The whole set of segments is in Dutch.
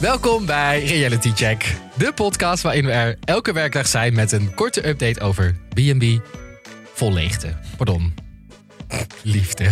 Welkom bij Reality Check, de podcast waarin we er elke werkdag zijn met een korte update over B&B vol leegte. Pardon. Liefde.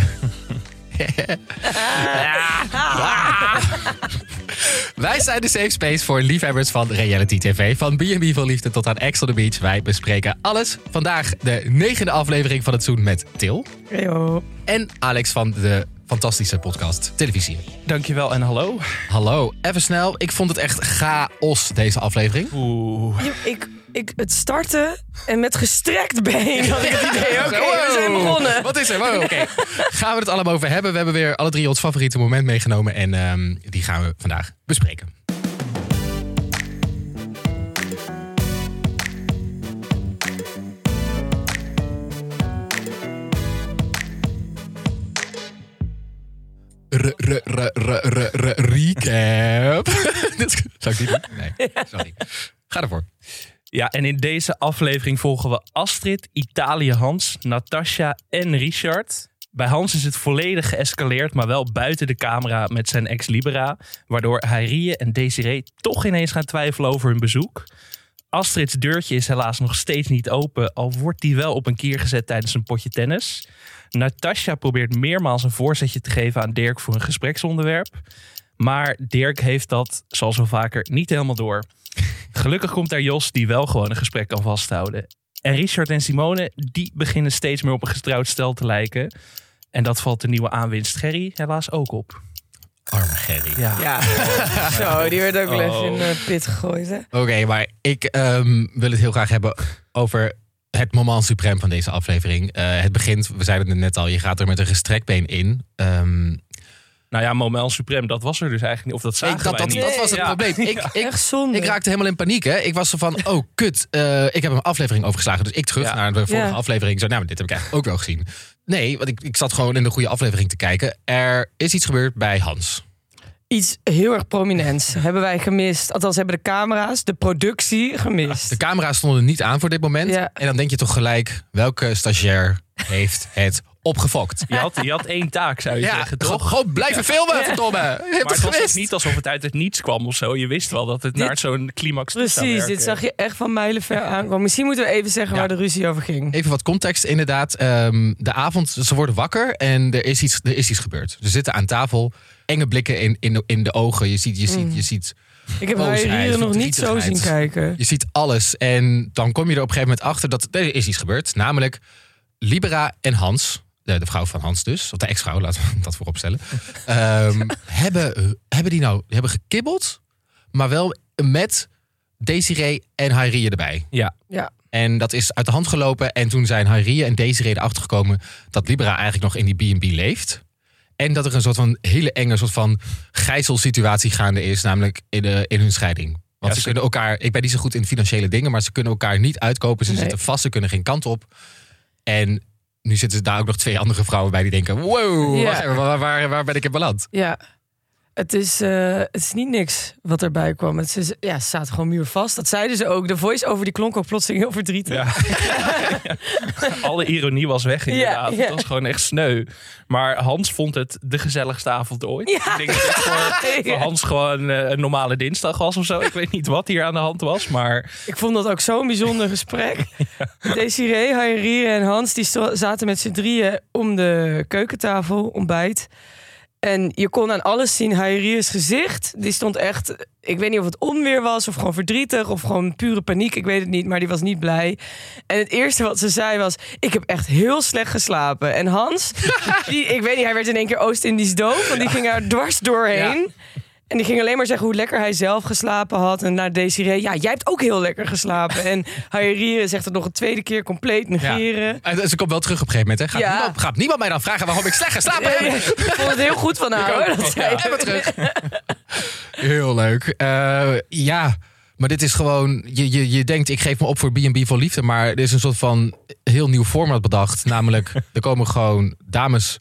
Wij zijn de safe space voor liefhebbers van reality tv. Van B&B vol liefde tot aan Ex on the Beach. Wij bespreken alles. Vandaag de negende aflevering van het seizoen met Til. Heyo. En Alex van de fantastische podcast Televisie. Dankjewel en hallo. Hallo, even snel. Ik vond het echt chaos deze aflevering. Oeh. Ik, ik, het starten en met gestrekt been had ik het idee. Oké, we zijn begonnen. Wat is er? Wow, oké. Gaan we het allemaal over hebben? We hebben weer alle drie ons favoriete moment meegenomen. En ehm, die gaan we vandaag bespreken. R- r- r- r- r- r- Recap. Zou ik doen? Nee, sorry. Ga ervoor. Ja, en in deze aflevering volgen we Astrid, Italië Hans, Natasha en Richard. Bij Hans is het volledig geëscaleerd, maar wel buiten de camera met zijn ex-libera. Waardoor Heirie en Desiree toch ineens gaan twijfelen over hun bezoek. Astrid's deurtje is helaas nog steeds niet open, al wordt die wel op een kier gezet tijdens een potje tennis. Natasha probeert meermaals een voorzetje te geven aan Dirk voor een gespreksonderwerp. Maar Dirk heeft dat, zoals wel vaker, niet helemaal door. Gelukkig komt daar Jos, die wel gewoon een gesprek kan vasthouden. En Richard en Simone, die beginnen steeds meer op een getrouwd stel te lijken. En dat valt de nieuwe aanwinst Gerry helaas ook op. Arme Gerry. Ja. Ja, zo, die werd ook wel even Oh. in de pit gegooid. Hè? Oké, maar ik ehm, wil het heel graag hebben over het moment suprem van deze aflevering. Eh, het begint, we zeiden het net al, je gaat er met een gestrekt been in. Ehm, Nou ja, Moment Supreme, dat was er dus eigenlijk niet. Of dat zagen ik, dat, wij dat, niet. dat was het Ja. probleem. Ik, ik, Echt zonde. ik raakte helemaal in paniek. Hè. Ik was zo van, oh kut, eh, ik heb een aflevering overgeslagen. Dus ik terug Ja. naar de vorige Ja. aflevering. Zo, nou, dit heb ik eigenlijk ook wel gezien. Nee, want ik, ik zat gewoon in de goede aflevering te kijken. Er is iets gebeurd bij Hans. Iets heel erg prominents hebben wij gemist. Althans, hebben de camera's, de productie gemist. De camera's stonden niet aan voor dit moment. Ja. En dan denk je toch gelijk, welke stagiair heeft het opgefokt? Je had, je had één taak, zou je Ja, zeggen, gewoon, toch? gewoon blijven filmen, verdomme. Je hebt Maar het het was niet alsof het uit het niets kwam of zo. Je wist wel dat het Dit- naar zo'n climax toe zou Precies, werken. dit zag je echt van mijlenver aankomen. Misschien moeten we even zeggen Ja. waar de ruzie over ging. Even wat context inderdaad. Ehm, de avond, ze worden wakker en er is iets, er is iets gebeurd. Ze zitten aan tafel, enge blikken in, in, de, in de ogen. Je ziet, je ziet, je ziet, Ik heb haar hier nog niet zo zien kijken. je ziet alles. En dan kom je er op een gegeven moment achter dat er is iets gebeurd. Namelijk Libera en Hans, de, de vrouw van Hans dus, of de ex-vrouw, laten we dat vooropstellen. ehm, hebben, hebben die nou hebben gekibbeld, maar wel met Desiree en Heirie erbij. Ja, Ja. En dat is uit de hand gelopen. En toen zijn Heirie en Desiree erachter gekomen dat Libera eigenlijk nog in die B&B leeft. En dat er een soort van hele enge soort van gijzelsituatie gaande is, namelijk in, de, in hun scheiding. Want Ja, ze ze- kunnen elkaar, ik ben niet zo goed in financiële dingen, maar ze kunnen elkaar niet uitkopen. Ze Nee. zitten vast, ze kunnen geen kant op. En nu zitten daar ook nog twee andere vrouwen bij die denken: wow, Ja. wacht even, waar, waar, waar ben ik in beland? Ja, het is, eh, het is niet niks wat erbij kwam. Het is, ja, ze staat gewoon muurvast. Dat zeiden ze ook. De voice-over die klonk ook plotseling heel verdrietig. Ja. Alle ironie was weg inderdaad. Ja. Het was gewoon echt sneu. Maar Hans vond het de gezelligste avond ooit. Ik denk dat het voor, voor Hans gewoon eh, een normale dinsdag was of zo. Ik weet niet wat hier aan de hand was, maar Ik vond dat ook zo'n bijzonder gesprek. Desiree, Hayrie en Hans die zaten met z'n drieën om de keukentafel, ontbijt. En je kon aan alles zien, Hayrie's gezicht, die stond echt... Ik weet niet of het onweer was, of gewoon verdrietig, of gewoon pure paniek. Ik weet het niet, maar die was niet blij. En het eerste wat ze zei was, ik heb echt heel slecht geslapen. En Hans, die, ik weet niet, hij werd in één keer Oost-Indisch doof. Want die ging er dwars doorheen. En die ging alleen maar zeggen hoe lekker hij zelf geslapen had. En naar Desiree, ja, jij hebt ook heel lekker geslapen. En Hayrie zegt het nog een tweede keer compleet negeren. En ze komt wel terug op een gegeven moment. Hè. Gaat, Ja. niemand, gaat niemand mij dan vragen waarom ik slecht geslapen heb? Ik vond het heel goed van haar, hoor. Dat weer terug. Heel leuk. Eh, ja, maar dit is gewoon... Je, je, je denkt, ik geef me op voor B&B voor liefde. Maar er is een soort van heel nieuw format bedacht. Namelijk, er komen gewoon dames...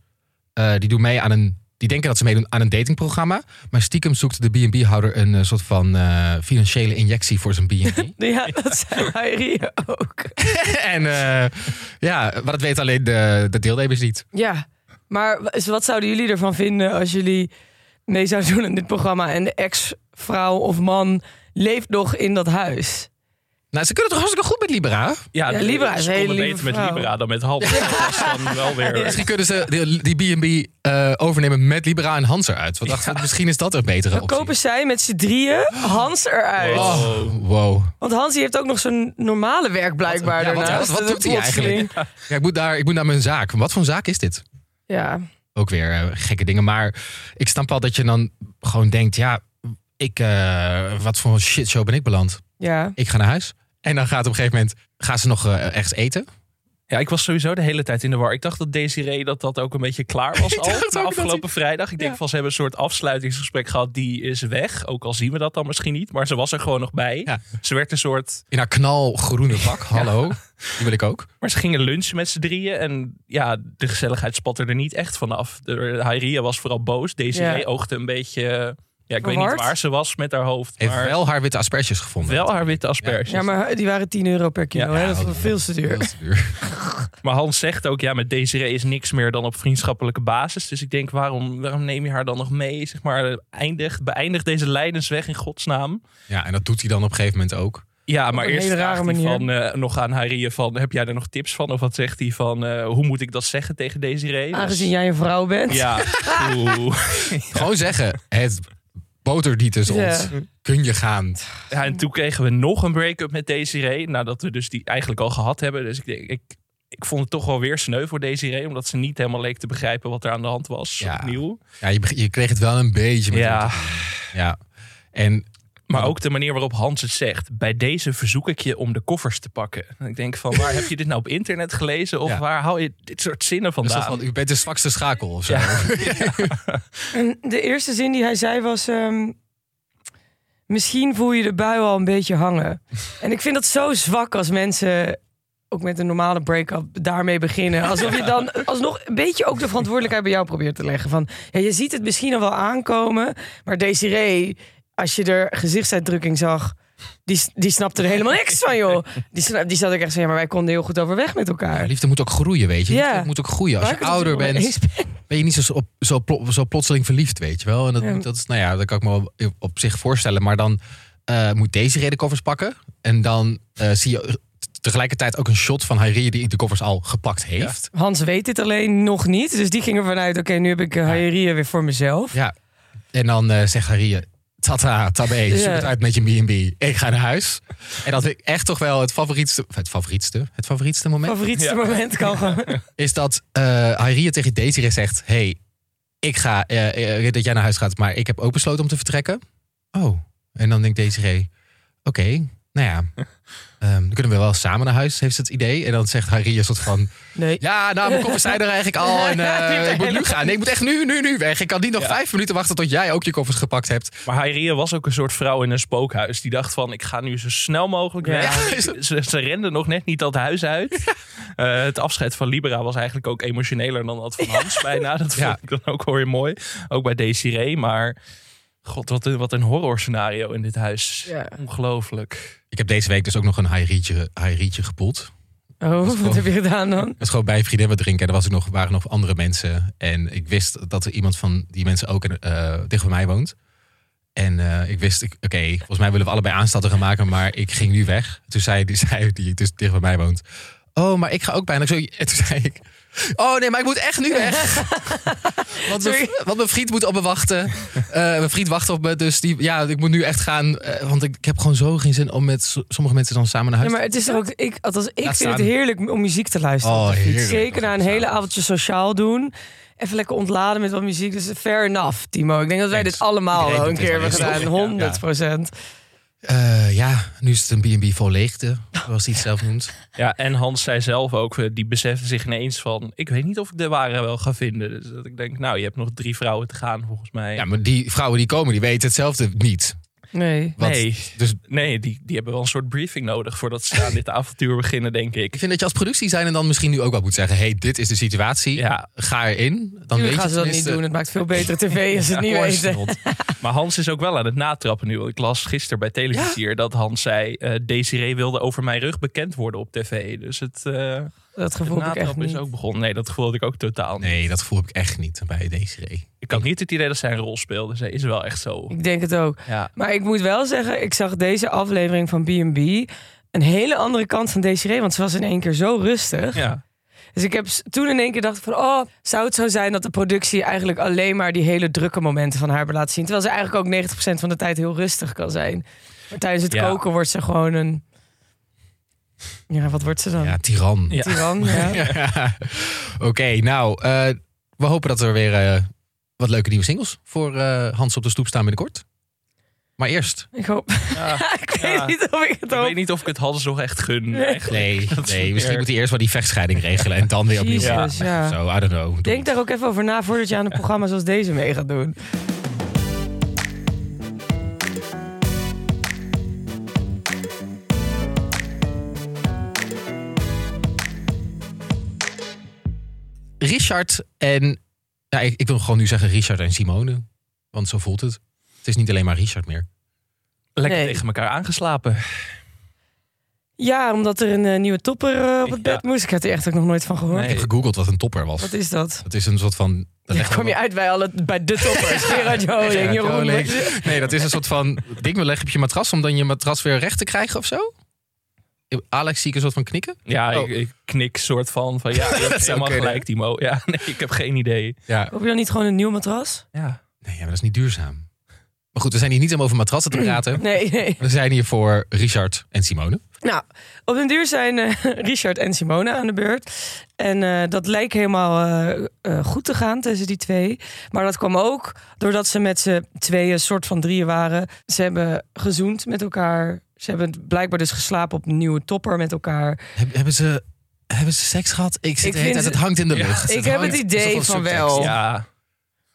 eh, die doen mee aan een... Die denken dat ze meedoen aan een datingprogramma. Maar stiekem zoekt de B&B-houder een eh, soort van eh, financiële injectie voor zijn B&B. Ja, dat zei Hayrie ook. en eh, ja, maar dat weten alleen de, de deelnemers niet. Ja, maar w- wat zouden jullie ervan vinden als jullie mee zou doen in dit programma. En de ex-vrouw of man leeft nog in dat huis. Nou, ze kunnen toch hartstikke goed met Libera? Ja, Ja, Libera is lieve beter met. Libera dan met Hans. Dat was dan wel weer... Misschien kunnen ze die- B&B eh, overnemen met Libera en Hans eruit. Want dachten we, misschien is dat een betere Dan optie. kopen zij met z'n drieën Hans eruit. Oh, wow. Want Hans die heeft ook nog zo'n normale werk blijkbaar Ja, wat- daarnaast. wat- wat doet hij eigenlijk? Ja, ik, moet daar, ik moet naar mijn zaak. Wat voor een zaak is dit? Ja, Ook weer eh, gekke dingen. Maar ik snap wel dat je dan gewoon denkt... Ja, ik, eh, wat voor een shitshow ben ik beland? ja. Ik ga naar huis. En dan gaat op een gegeven moment... Gaan ze nog ergens eten? Ja, ik was sowieso de hele tijd in de war. Ik dacht dat Desiree dat dat ook een beetje klaar was al. Na afgelopen vrijdag. Ik denk Ja. van ze hebben een soort afsluitingsgesprek gehad. Die is weg. Ook al zien we dat dan misschien niet. Maar ze was er gewoon nog bij. Ja. Ze werd een soort... In haar knalgroene pak. Hallo. Die wil ik ook. Maar ze gingen lunchen met z'n drieën. En ja, de gezelligheid spatte er niet echt vanaf. De Hairia was vooral boos. Desiree Ja. oogde een beetje... Ja, ik weet niet waar ze was met haar hoofd. Heeft maar wel haar witte asperges gevonden. wel haar witte asperges. ja, maar die waren 10 euro per kilo. Ja, hè? Dat ja, was veel te duur. Veel te duur. Maar Hans zegt ook, ja, met Desiree is niks meer dan op vriendschappelijke basis. Dus ik denk, waarom, waarom neem je haar dan nog mee? Zeg maar, eindig, beëindig deze lijdensweg in godsnaam. Ja, en dat doet hij dan op een gegeven moment ook. Ja, maar eerst vraagt hij van, eh, nog aan Harry van, heb jij er nog tips van? Of wat zegt hij van, eh, hoe moet ik dat zeggen tegen Desiree? Is- Aangezien jij een vrouw bent. Ja, oeh. Gewoon zeggen, het Ja. ons. Kun je gaan. ja, en toen kregen we nog een break-up met Desiree. Nadat we dus die eigenlijk al gehad hebben. Dus ik, ik, ik vond het toch wel weer sneu voor Desiree. Omdat ze niet helemaal leek te begrijpen wat er aan de hand was. Ja. Opnieuw. Ja, je, je kreeg het wel een beetje met Ja. Ja. En Maar ook de manier waarop Hans het zegt. Bij deze verzoek ik je om de koffers te pakken. En ik denk van, waar heb je dit nou op internet gelezen? Of Ja. waar hou je dit soort zinnen vandaan? van, u bent de zwakste schakel of zo. Ja. En de eerste zin die hij zei was... ehm, misschien voel je de bui al een beetje hangen. en ik vind dat zo zwak als mensen... ook met een normale break-up daarmee beginnen. Alsof je dan alsnog een beetje ook de verantwoordelijkheid bij jou probeert te leggen. Van, ja, je ziet het misschien al wel aankomen... maar Desiree, als je er gezichtsuitdrukking zag... Die, die snapte er helemaal niks van, joh. Die, die zat ook echt zo, ja, maar wij konden heel goed overweg met elkaar. Ja, liefde moet ook groeien, weet je. Ja. Liefde moet ook groeien. Als je ouder bent, ben. je niet zo, op, zo, plo- zo plotseling verliefd, weet je wel. En dat, Ja. dat is, nou ja, dat kan ik me op zich voorstellen. Maar dan eh, moet deze reden koffers pakken. En dan eh, zie je tegelijkertijd ook een shot van Hairi die de koffers al gepakt heeft. Hans weet dit alleen nog niet. Dus die ging ervan uit, oké, nu heb ik uh, weer voor mezelf. Ja. En dan zegt Hairi, tata, tabé, zoek het uit met je B&B. Ik ga naar huis. En dat ik echt toch wel het favorietste, het favorietste, het favorietste moment. Favorietste Ja. moment kan gewoon. is dat eh Hairi tegen Desiree zegt... hey, ik ga, eh, eh, dat jij naar huis gaat, maar ik heb ook besloten om te vertrekken. Oh, en dan denkt Desiree... oké, nou ja, ehm, dan kunnen we wel samen naar huis, heeft ze het idee. En dan zegt Hairi een soort van... Nee. ja, nou, mijn koffers zijn er eigenlijk al en eh, ik moet nu gaan. Nee, ik moet echt nu, nu, nu weg. Ik kan niet nog Ja. vijf minuten wachten tot jij ook je koffers gepakt hebt. Maar Hairia was ook een soort vrouw in een spookhuis. Die dacht van, ik ga nu zo snel mogelijk weg. Ja. Ze, ze rende nog net niet dat huis uit. Eh, het afscheid van Libera was eigenlijk ook emotioneler dan dat van Hans bijna. Dat Ja. vond ik dan ook wel weer mooi. Ook bij Desiree. Maar god, wat een, wat een horror scenario in dit huis. Ja. Ongelooflijk. Ik heb deze week dus ook nog een Hairietje gepoeld. Oh, wat heb je gedaan dan? Dat is gewoon bij een vriendin wat drinken. En er was ook nog, waren nog andere mensen. En ik wist dat er iemand van die mensen ook eh dicht bij mij woont. En eh, ik wist, ik- oké, volgens mij willen we allebei aanstalten gaan maken. Maar ik ging nu weg. Toen zei die, zei die dus dicht bij mij woont. Oh, maar ik ga ook bijna. En ik zo- En toen zei ik. Oh nee, maar ik moet echt nu weg. want, mijn, want mijn vriend moet op me wachten. Eh, mijn vriend wacht op me. Dus die, ja, ik moet nu echt gaan. eh, want ik, ik heb gewoon zo geen zin om met so- sommige mensen dan samen naar huis maar het is er ook, ik, althans, ik Laat vind het heerlijk om muziek te luisteren. Oh. Zeker na een hele avondje sociaal doen. Even lekker ontladen met wat muziek. Dus fair enough, Timo. Ik denk dat wij dit allemaal wel een keer hebben gedaan. toch? 100 procent. Eh, ja, nu is het een B&B vol leegte. Zoals hij het zelf noemt. Ja, en Hans zei zelf ook, eh, die besefte zich ineens van... ik weet niet of ik de ware wel ga vinden. Dus dat ik denk, nou, je hebt nog drie vrouwen te gaan volgens mij. Ja, maar die vrouwen die komen, die weten hetzelfde niet. Nee. Want- nee, Dus nee die, die hebben wel een soort briefing nodig... voordat ze aan dit avontuur beginnen, denk ik. ik vind dat je als productie zijn en dan misschien nu ook wel moet zeggen... hey, dit is de situatie. Ja, Ga erin. Dan Tuurlijk weet je gaan ze dat niet doen. Het maakt veel betere tv als ze het niet weten. Maar Hans is ook wel aan het natrappen nu. Ik las gisteren bij televisie hier dat Hans zei... eh, Desiree wilde over mijn rug bekend worden op tv. Dus het... eh, Dat gevoel heb ik echt Natrap is niet. ook begonnen. Nee, dat gevoel had ik ook totaal niet. Nee, dat gevoel heb ik echt niet bij Desiree. Ik had niet het idee dat zij een rol speelde. Zij is wel echt zo. Ik denk het ook. Ja. Maar ik moet wel zeggen, ik zag deze aflevering van B&B een hele andere kant van Desiree. Want ze was in één keer zo rustig. ja. Dus ik heb toen in één keer dacht van... oh, zou het zo zijn dat de productie eigenlijk alleen maar die hele drukke momenten van haar laten zien. Terwijl ze eigenlijk ook 90% van de tijd heel rustig kan zijn. Maar tijdens het Ja. koken wordt ze gewoon een... Ja, wat wordt ze dan? Ja, tiran. Ja. Tiran, ja. Oké, nou, eh, we hopen dat er weer eh, wat leuke nieuwe singles voor eh, Hans op de stoep staan binnenkort. Maar eerst. Ik hoop... Ja. ik weet Ja. niet of ik het Ik weet niet of ik het Hans nog echt gun. Nee. eigenlijk. Nee, misschien moet hij eerst wel die vechtscheiding regelen en dan weer opnieuw. Jezus, ja. Zo, I don't know. Doe Denk het. daar ook even over na voordat je aan een programma zoals deze mee gaat doen. Richard en. Ja, ik, ik wil gewoon nu zeggen Richard en Simone. Want zo voelt het. Het is niet alleen maar Richard meer. Lekker Nee. tegen elkaar aangeslapen. Ja, omdat er een eh, nieuwe topper eh, op het Ja. bed moest. Ik had er echt ook nog nooit van gehoord. Nee. Ik heb gegoogeld wat een topper was. Wat is dat? Dat is een soort van. dat kwam je uit bij, alle, bij de toppers. Gerard Joling, Jeroen. Joling. Nee, dat is een soort van ding. We leggen op je matras om dan je matras weer recht te krijgen of zo. Alex zie ik een soort van knikken. Ja, Oh. ik, ik knik soort van van ja, je hebt zou helemaal gelijk Timo. Ja, nee, ik heb geen idee. Ja. Koop je dan niet gewoon een nieuw matras? Ja. Nee, ja, maar dat is niet duurzaam. Maar goed, we zijn hier niet om over matrassen te praten. Nee, nee. We zijn hier voor Richard en Simone. Nou, op den duur zijn eh, Richard en Simone aan de beurt. En eh, dat leek helemaal eh, eh, goed te gaan tussen die twee. Maar dat kwam ook doordat ze met z'n tweeën, soort van drieën waren. Ze hebben gezoend met elkaar. Ze hebben blijkbaar dus geslapen op een nieuwe topper met elkaar. Heb- hebben, ze, hebben ze seks gehad? Ik zit Ik de hele vind- tijd, het hangt in de Ja. lucht. Ik Het heb hangt- het het is idee van wel. ja.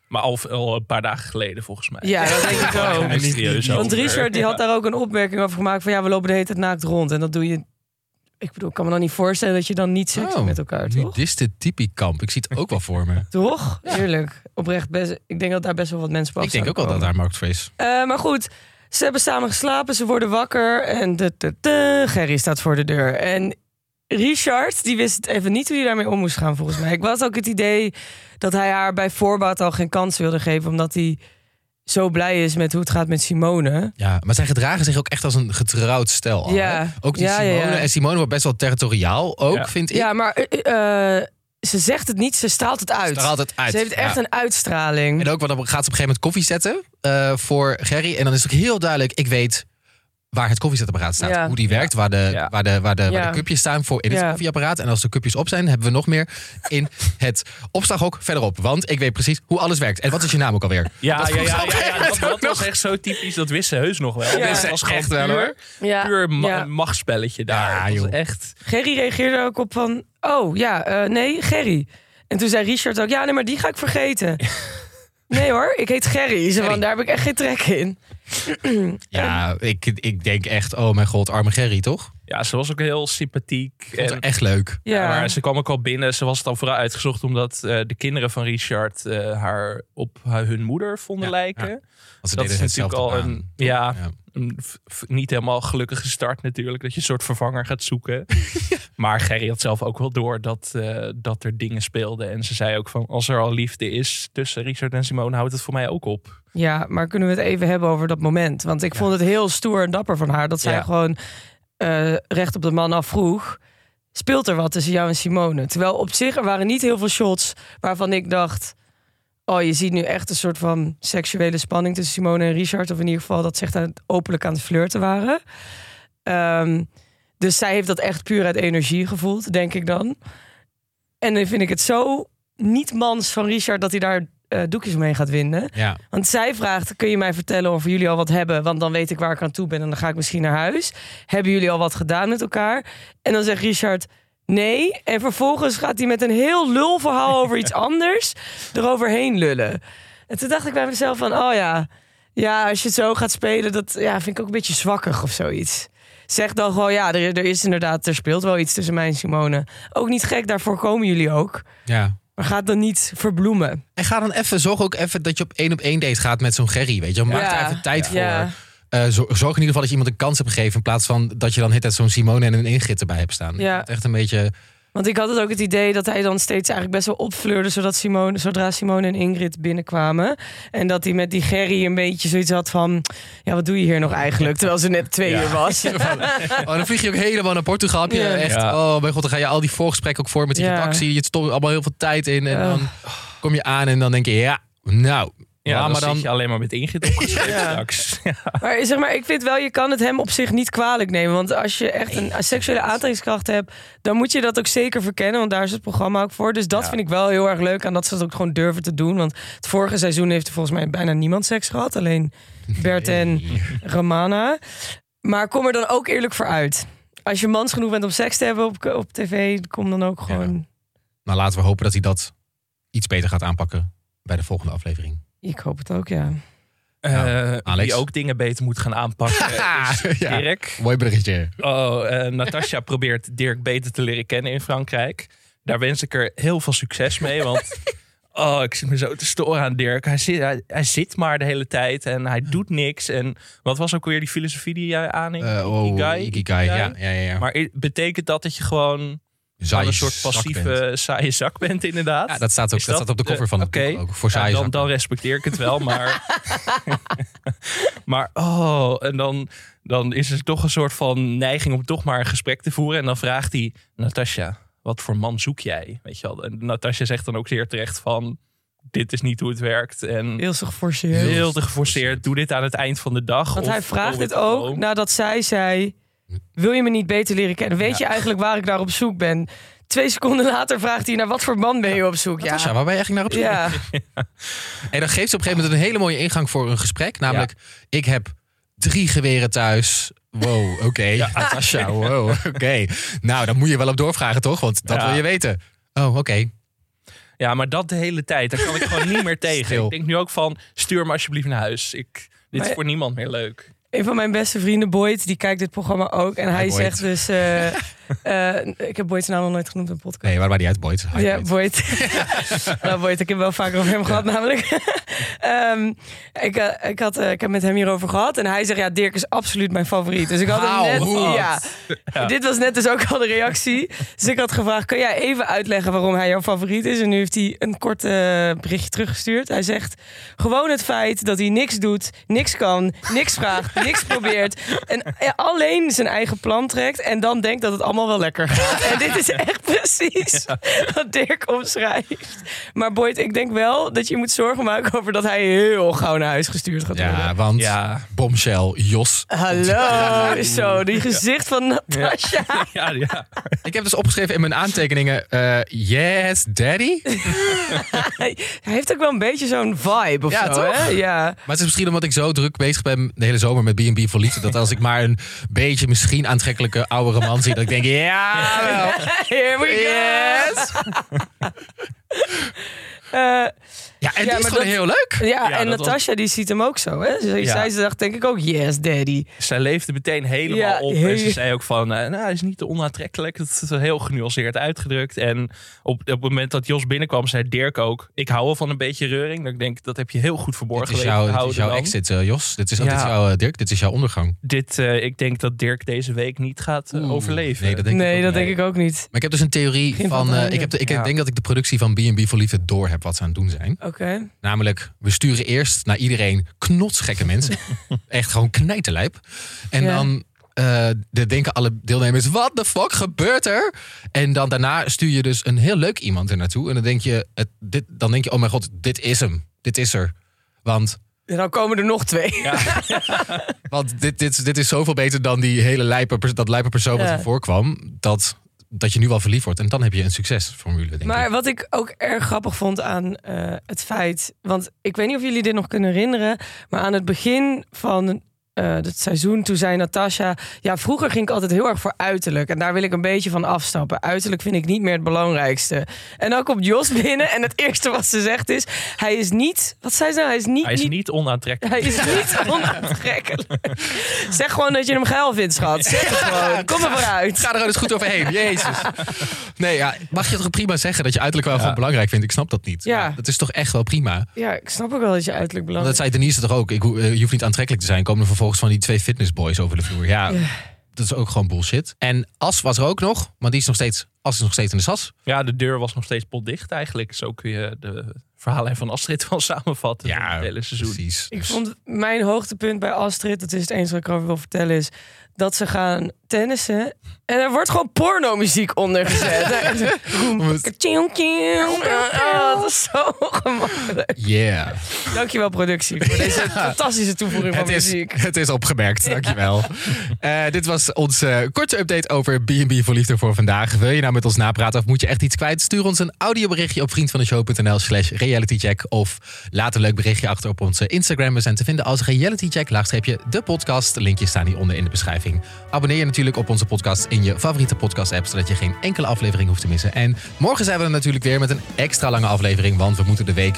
Maar al, al een paar dagen geleden volgens mij. Ja, dat denk ik Ja, ook. mysterieus Want Want. Richard die had Ja. daar ook een opmerking over gemaakt van ja, we lopen de hele tijd naakt rond. En dat doe je. Ik bedoel, ik kan me dan niet voorstellen dat je dan niet seks hebt Oh, met elkaar, toch? Nudiste typiekamp. Ik zie het ook wel voor me. Toch? Eerlijk. Oprecht best. Ik denk dat daar best wel wat mensen op Ik denk ook wel dat daar Mark Trace... Eh, maar goed, ze hebben samen geslapen, ze worden wakker en de, de, de, Gerry staat voor de deur. En Richard, die wist even niet hoe hij daarmee om moest gaan, volgens mij. Ik had ook het idee dat hij haar bij voorbaat al geen kans wilde geven, omdat hij zo blij is met hoe het gaat met Simone. Ja, maar zij gedragen zich ook echt als een getrouwd stel. al, Ja. hè? Ook die Ja, Simone. ja. En Simone wordt best wel territoriaal ook, vind ik. Ja, maar eh, eh, ze zegt het niet, ze straalt het uit. Daar haalt het uit. Ze heeft echt Ja. een uitstraling. En ook, want dan gaat ze op een gegeven moment koffie zetten eh, voor Gerry. En dan is het ook heel duidelijk, ik weet waar het koffiezetapparaat staat. Ja. Hoe die werkt, waar de, Ja. waar de, waar de, waar Ja. de cupjes staan voor in het Ja. koffieapparaat. En als de cupjes op zijn, hebben we nog meer in het opslaghok verderop. Want ik weet precies hoe alles werkt. En wat is je naam ook alweer? Ja, Dat ja, ja, ja, een dat, was echt zo typisch. Dat wist ze heus nog wel. Ja. Dat was Echt wel, puur, hoor. Ja, puur ma- ja. machtsspelletje daar. Ja, joh. echt. Gerry reageerde ook op van, oh ja, eh, nee, Gerry. En toen zei Richard ook, ja, nee, maar die ga ik vergeten. Nee hoor, ik heet Gerry. Ze van, daar heb ik echt geen trek in. Ja, ik, ik denk echt, oh mijn god, arme Gerry, toch? Ja, ze was ook heel sympathiek. Ik vond En- echt leuk. Ja, Ja, maar ze kwam ook al binnen. Ze was het al vooral uitgezocht omdat eh, de kinderen van Richard eh, haar op haar- hun moeder vonden Ja, lijken. ja. Want ze Dat is natuurlijk al aan. een- ja. Een niet helemaal gelukkige start natuurlijk. Dat je een soort vervanger gaat zoeken. Maar Gerry had zelf ook wel door dat, eh, dat er dingen speelden. En ze zei ook van als er al liefde is tussen Richard en Simone houdt het voor mij ook op. ja, maar kunnen we het even hebben over dat moment? Want ik Ja. vond het heel stoer en dapper van haar dat zij Ja. gewoon eh, recht op de man afvroeg. Speelt er wat tussen jou en Simone? Terwijl op zich er waren niet heel veel shots waarvan ik dacht... Oh, je ziet nu echt een soort van seksuele spanning tussen Simone en Richard. Of in ieder geval dat ze echt openlijk aan het flirten waren. Ehm, dus zij heeft dat echt puur uit energie gevoeld, denk ik dan. En dan vind ik het zo niet mans van Richard dat hij daar eh, doekjes omheen gaat winden. Ja. Want zij vraagt: Kun je mij vertellen of jullie al wat hebben? Want dan weet ik waar ik aan toe ben en dan ga ik misschien naar huis. Hebben jullie al wat gedaan met elkaar? En dan zegt Richard. Nee. En vervolgens gaat hij met een heel lul verhaal over iets anders eroverheen lullen. En toen dacht ik bij mezelf van, oh ja, ja, als je het zo gaat spelen, dat ja, vind ik ook een beetje zwakkig of zoiets. Zeg dan gewoon, ja, er, er is inderdaad, er speelt wel iets tussen mij en Simone. Ook niet gek, daarvoor komen jullie ook. ja. Maar ga het dan niet verbloemen. En ga dan even, zorg ook even dat je op één op één date gaat met zo'n Gerry, weet je. Maak daar even tijd voor. Eh, zo- zorg in ieder geval dat je iemand een kans hebt gegeven. In plaats van dat je dan het zo'n Simone en een ingit erbij hebt staan. Ja. Echt een beetje Want ik had het ook het idee dat hij dan steeds eigenlijk best wel opfleurde... Zodat Simone, zodra Simone en Ingrid binnenkwamen. En dat hij met die Gerry een beetje zoiets had van... Ja, wat doe je hier nog eigenlijk? Terwijl ze net twee Ja. uur was. Oh, dan vlieg je ook helemaal naar Portugal. Heb je Ja. echt, Ja. oh mijn god, dan ga je al die voorgesprekken ook voor met die Ja. redactie. Je stopt allemaal heel veel tijd in. En dan kom je aan en dan denk je, ja, nou, Ja, laat dan, maar zit dan. je alleen maar met Ingrid opgeschreven Ja. straks. Ja. Maar zeg maar, ik vind wel, je kan het hem op zich niet kwalijk nemen. Want als je echt een seksuele aantrekkingskracht hebt, dan moet je dat ook zeker verkennen. Want daar is het programma ook voor. Dus dat Ja. vind ik wel heel erg leuk aan dat ze dat ook gewoon durven te doen. Want het vorige seizoen heeft er volgens mij bijna niemand seks gehad. Alleen Bert en Romana. Maar kom er dan ook eerlijk voor uit. Als je mans genoeg bent om seks te hebben op, op tv, kom dan ook gewoon. Nou, laten we hopen dat hij dat iets beter gaat aanpakken bij de volgende aflevering. Ik hoop het ook, ja. Eh, Alex? Die ook dingen beter moet gaan aanpakken is Ja. Dirk. Mooi berichtje. Oh, eh Natasja probeert Dirk beter te leren kennen in Frankrijk. Daar wens ik er heel veel succes mee, want... Oh, ik zit me zo te storen aan Dirk. Hij zit, hij, hij zit maar de hele tijd en hij doet niks. En wat was ook weer die filosofie die jij aanhing? Eh, oh, Ikigai? Ikigai, ja, ja, ja. ja. Maar betekent dat dat je gewoon Een soort passieve bent. saaie zak bent inderdaad? Ja, dat staat, ook, dat staat op de cover eh, van het oké. boek ook. Voor Ja, dan, dan respecteer ik het wel, maar... maar oh, en dan, dan is er toch een soort van neiging om toch maar een gesprek te voeren. En dan vraagt hij, Natasja, wat voor man zoek jij? Weet je wel? En Natasja zegt dan ook zeer terecht van... dit is niet hoe het werkt. En Heel zo geforceerd. Heel te geforceerd. Doe dit aan het eind van de dag. Want of hij vraagt het ook nadat zij zei: Wil je me niet beter leren kennen? Weet je eigenlijk waar ik naar op zoek ben? Twee seconden later vraagt hij: Naar wat voor man ben je op zoek? Natasja, Ja, waar ben je eigenlijk naar op zoek? ja. En dan geeft ze op een gegeven moment een hele mooie ingang voor een gesprek. Namelijk, ik heb drie geweren thuis. Wow, oké. Natasja, wow, oké. Nou, dan moet je wel op doorvragen, toch? Want dat Ja. wil je weten. Oh, oké. Ja, maar dat de hele tijd. Daar kan ik gewoon niet meer tegen. Stil. Ik denk nu ook van, stuur me alsjeblieft naar huis. Ik, dit is voor niemand meer leuk. Een van mijn beste vrienden, Boyd, die kijkt dit programma ook. En hij zegt dus: eh, eh, Ik heb Boyd's naam nog nooit genoemd in een podcast. Nee, waar waar die uit, Boyd? Hi, Ja, Boyd. Boyd. nou, Boyd, ik heb wel vaker over hem gehad, namelijk. Ehm, ik, eh, ik, had, ik heb met hem hierover gehad. En hij zegt, ja, Dirk is absoluut mijn favoriet. Dus ik had hem net... wat? Ja, Dit was net dus ook al de reactie. Dus ik had gevraagd, kan jij even uitleggen waarom hij jouw favoriet is? En nu heeft hij een kort berichtje teruggestuurd. Hij zegt, gewoon het feit dat hij niks doet, niks kan, niks vraagt, niks probeert. En alleen zijn eigen plan trekt. En dan denkt dat het allemaal wel lekker gaat. En dit is echt precies wat Dirk omschrijft. Maar Boyd, ik denk wel dat je moet zorgen maken over dat hij heel gauw naar huis gestuurd gaat worden. Ja, want Ja. Bombshell, Jos. Hallo, zo, die gezicht van Natasja. Ja, ja. Ik heb dus opgeschreven in mijn aantekeningen... eh, yes, daddy? Hij hij heeft ook wel een beetje zo'n vibe of Ja, zo, toch? hè? Ja. Maar het is misschien omdat ik zo druk bezig ben de hele zomer met B&B voor liefde... dat als ik maar een beetje misschien aantrekkelijke oudere man zie... dat ik denk, ja. Here we go. Yes. Eh, Ja, en Ja, die is gewoon dat- heel leuk. ja, Ja, en Natasja die ziet hem ook zo, hè? Zij, Ja. zij dacht denk ik ook, yes, daddy. Zij leefde meteen helemaal Ja, op. En ze zei ook van, eh, nou, hij is niet te onaantrekkelijk. Dat is heel genuanceerd uitgedrukt. En op, op het moment dat Jos binnenkwam, zei Dirk ook... ik hou wel van een beetje reuring. Dat ik denk, dat heb je heel goed verborgen Dit is dit is jouw exit, eh, Jos. Dit is, Ja. dit is jouw, eh, Dirk, dit is jouw ondergang. Dit, eh, ik denk dat Dirk deze week niet gaat Oeh, overleven. Nee, dat denk ik nee, ook dat niet. denk ik ook niet. Maar ik heb dus een theorie van... het eh, ik heb de, ik Ja. denk dat ik de productie van B&B voor Liefde door heb wat ze aan het doen zijn. Namelijk, we sturen eerst naar iedereen knotsgekke mensen. Echt gewoon knijterlijp. En Ja. dan eh, de denken alle deelnemers, wat de fuck gebeurt er? En dan daarna stuur je dus een heel leuk iemand er naartoe. En dan denk je, het, dit, dan denk je, oh mijn god, dit is hem. Dit is er. Want, En dan komen er nog twee. want dit, dit, dit is zoveel beter dan die hele lijpe, dat lijpe persoon wat Ja. er voorkwam. Dat, dat je nu wel verliefd wordt. En dan heb je een succesformule, denk Maar ik. wat ik ook erg grappig vond aan eh, het feit... Want ik weet niet of jullie dit nog kunnen herinneren... maar aan het begin van eh, het seizoen, toen zei Natasja... Ja, vroeger ging ik altijd heel erg voor uiterlijk. En daar wil ik een beetje van afstappen. Uiterlijk vind ik niet meer het belangrijkste. En dan komt Jos binnen en het eerste wat ze zegt is... Hij is niet... Wat zei ze nou? Hij is niet... Hij is niet niet onaantrekkelijk. hij is niet onaantrekkelijk. zeg gewoon dat je hem geil vindt, schat. Zeg het gewoon. Kom er vooruit. Ga er gewoon eens goed overheen. Jezus. Nee, ja, mag je toch prima zeggen dat je uiterlijk wel gewoon belangrijk vindt? Ik snap dat niet. Ja. Dat is toch echt wel prima. Ja, ik snap ook wel dat je uiterlijk belangrijk dat zei Denise toch ook. Ik, eh, je hoeft niet aantrekkelijk te zijn. Komen er vervolgens van die twee fitnessboys over de vloer. Ja, Ja. dat is ook gewoon bullshit. En As was er ook nog. Maar die is nog steeds Als is nog steeds in de sas. Ja, de deur was nog steeds potdicht eigenlijk. Zo kun je de verhalen van Astrid wel samenvatten. van het hele seizoen. precies. Ik Dus- vond mijn hoogtepunt bij Astrid, dat is het enige wat ik erover wil vertellen, is dat ze gaan tennissen. En er wordt gewoon pornomuziek onder gezet. Dat is zo gemakkelijk. Yeah. Dankjewel productie voor deze fantastische toevoeging van Het is, muziek. het is opgemerkt, dankjewel. Eh dit was onze korte update over B&B voor Liefde voor vandaag. Wil je nou met ons napraten of moet je echt iets kwijt? Stuur ons een audioberichtje op vriendvandeshow.nl slash realitycheck. Of laat een leuk berichtje achter op onze Instagram. We zijn te vinden als realitycheck, laagstreepje de podcast. Linkjes staan hieronder in de beschrijving. Abonneer je natuurlijk op onze podcast in je favoriete podcast app, zodat je geen enkele aflevering hoeft te missen. En morgen zijn we er natuurlijk weer met een extra lange aflevering, want we moeten de week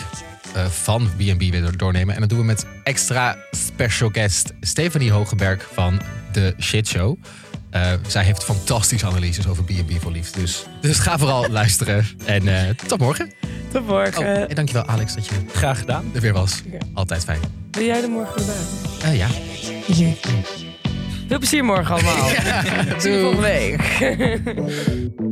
eh, van B&B weer doornemen. En dat doen we met extra special guest Stephanie Hogenberg van The Shit Show. Eh, zij heeft fantastische analyses over B&B voor liefde. Dus, dus ga vooral luisteren. En eh, tot morgen. Tot morgen. Oh, en dankjewel Alex dat je Graag gedaan. er weer was. Altijd fijn. Ben jij er morgen bij? Eh, ja. Veel plezier morgen allemaal. Tot volgende week.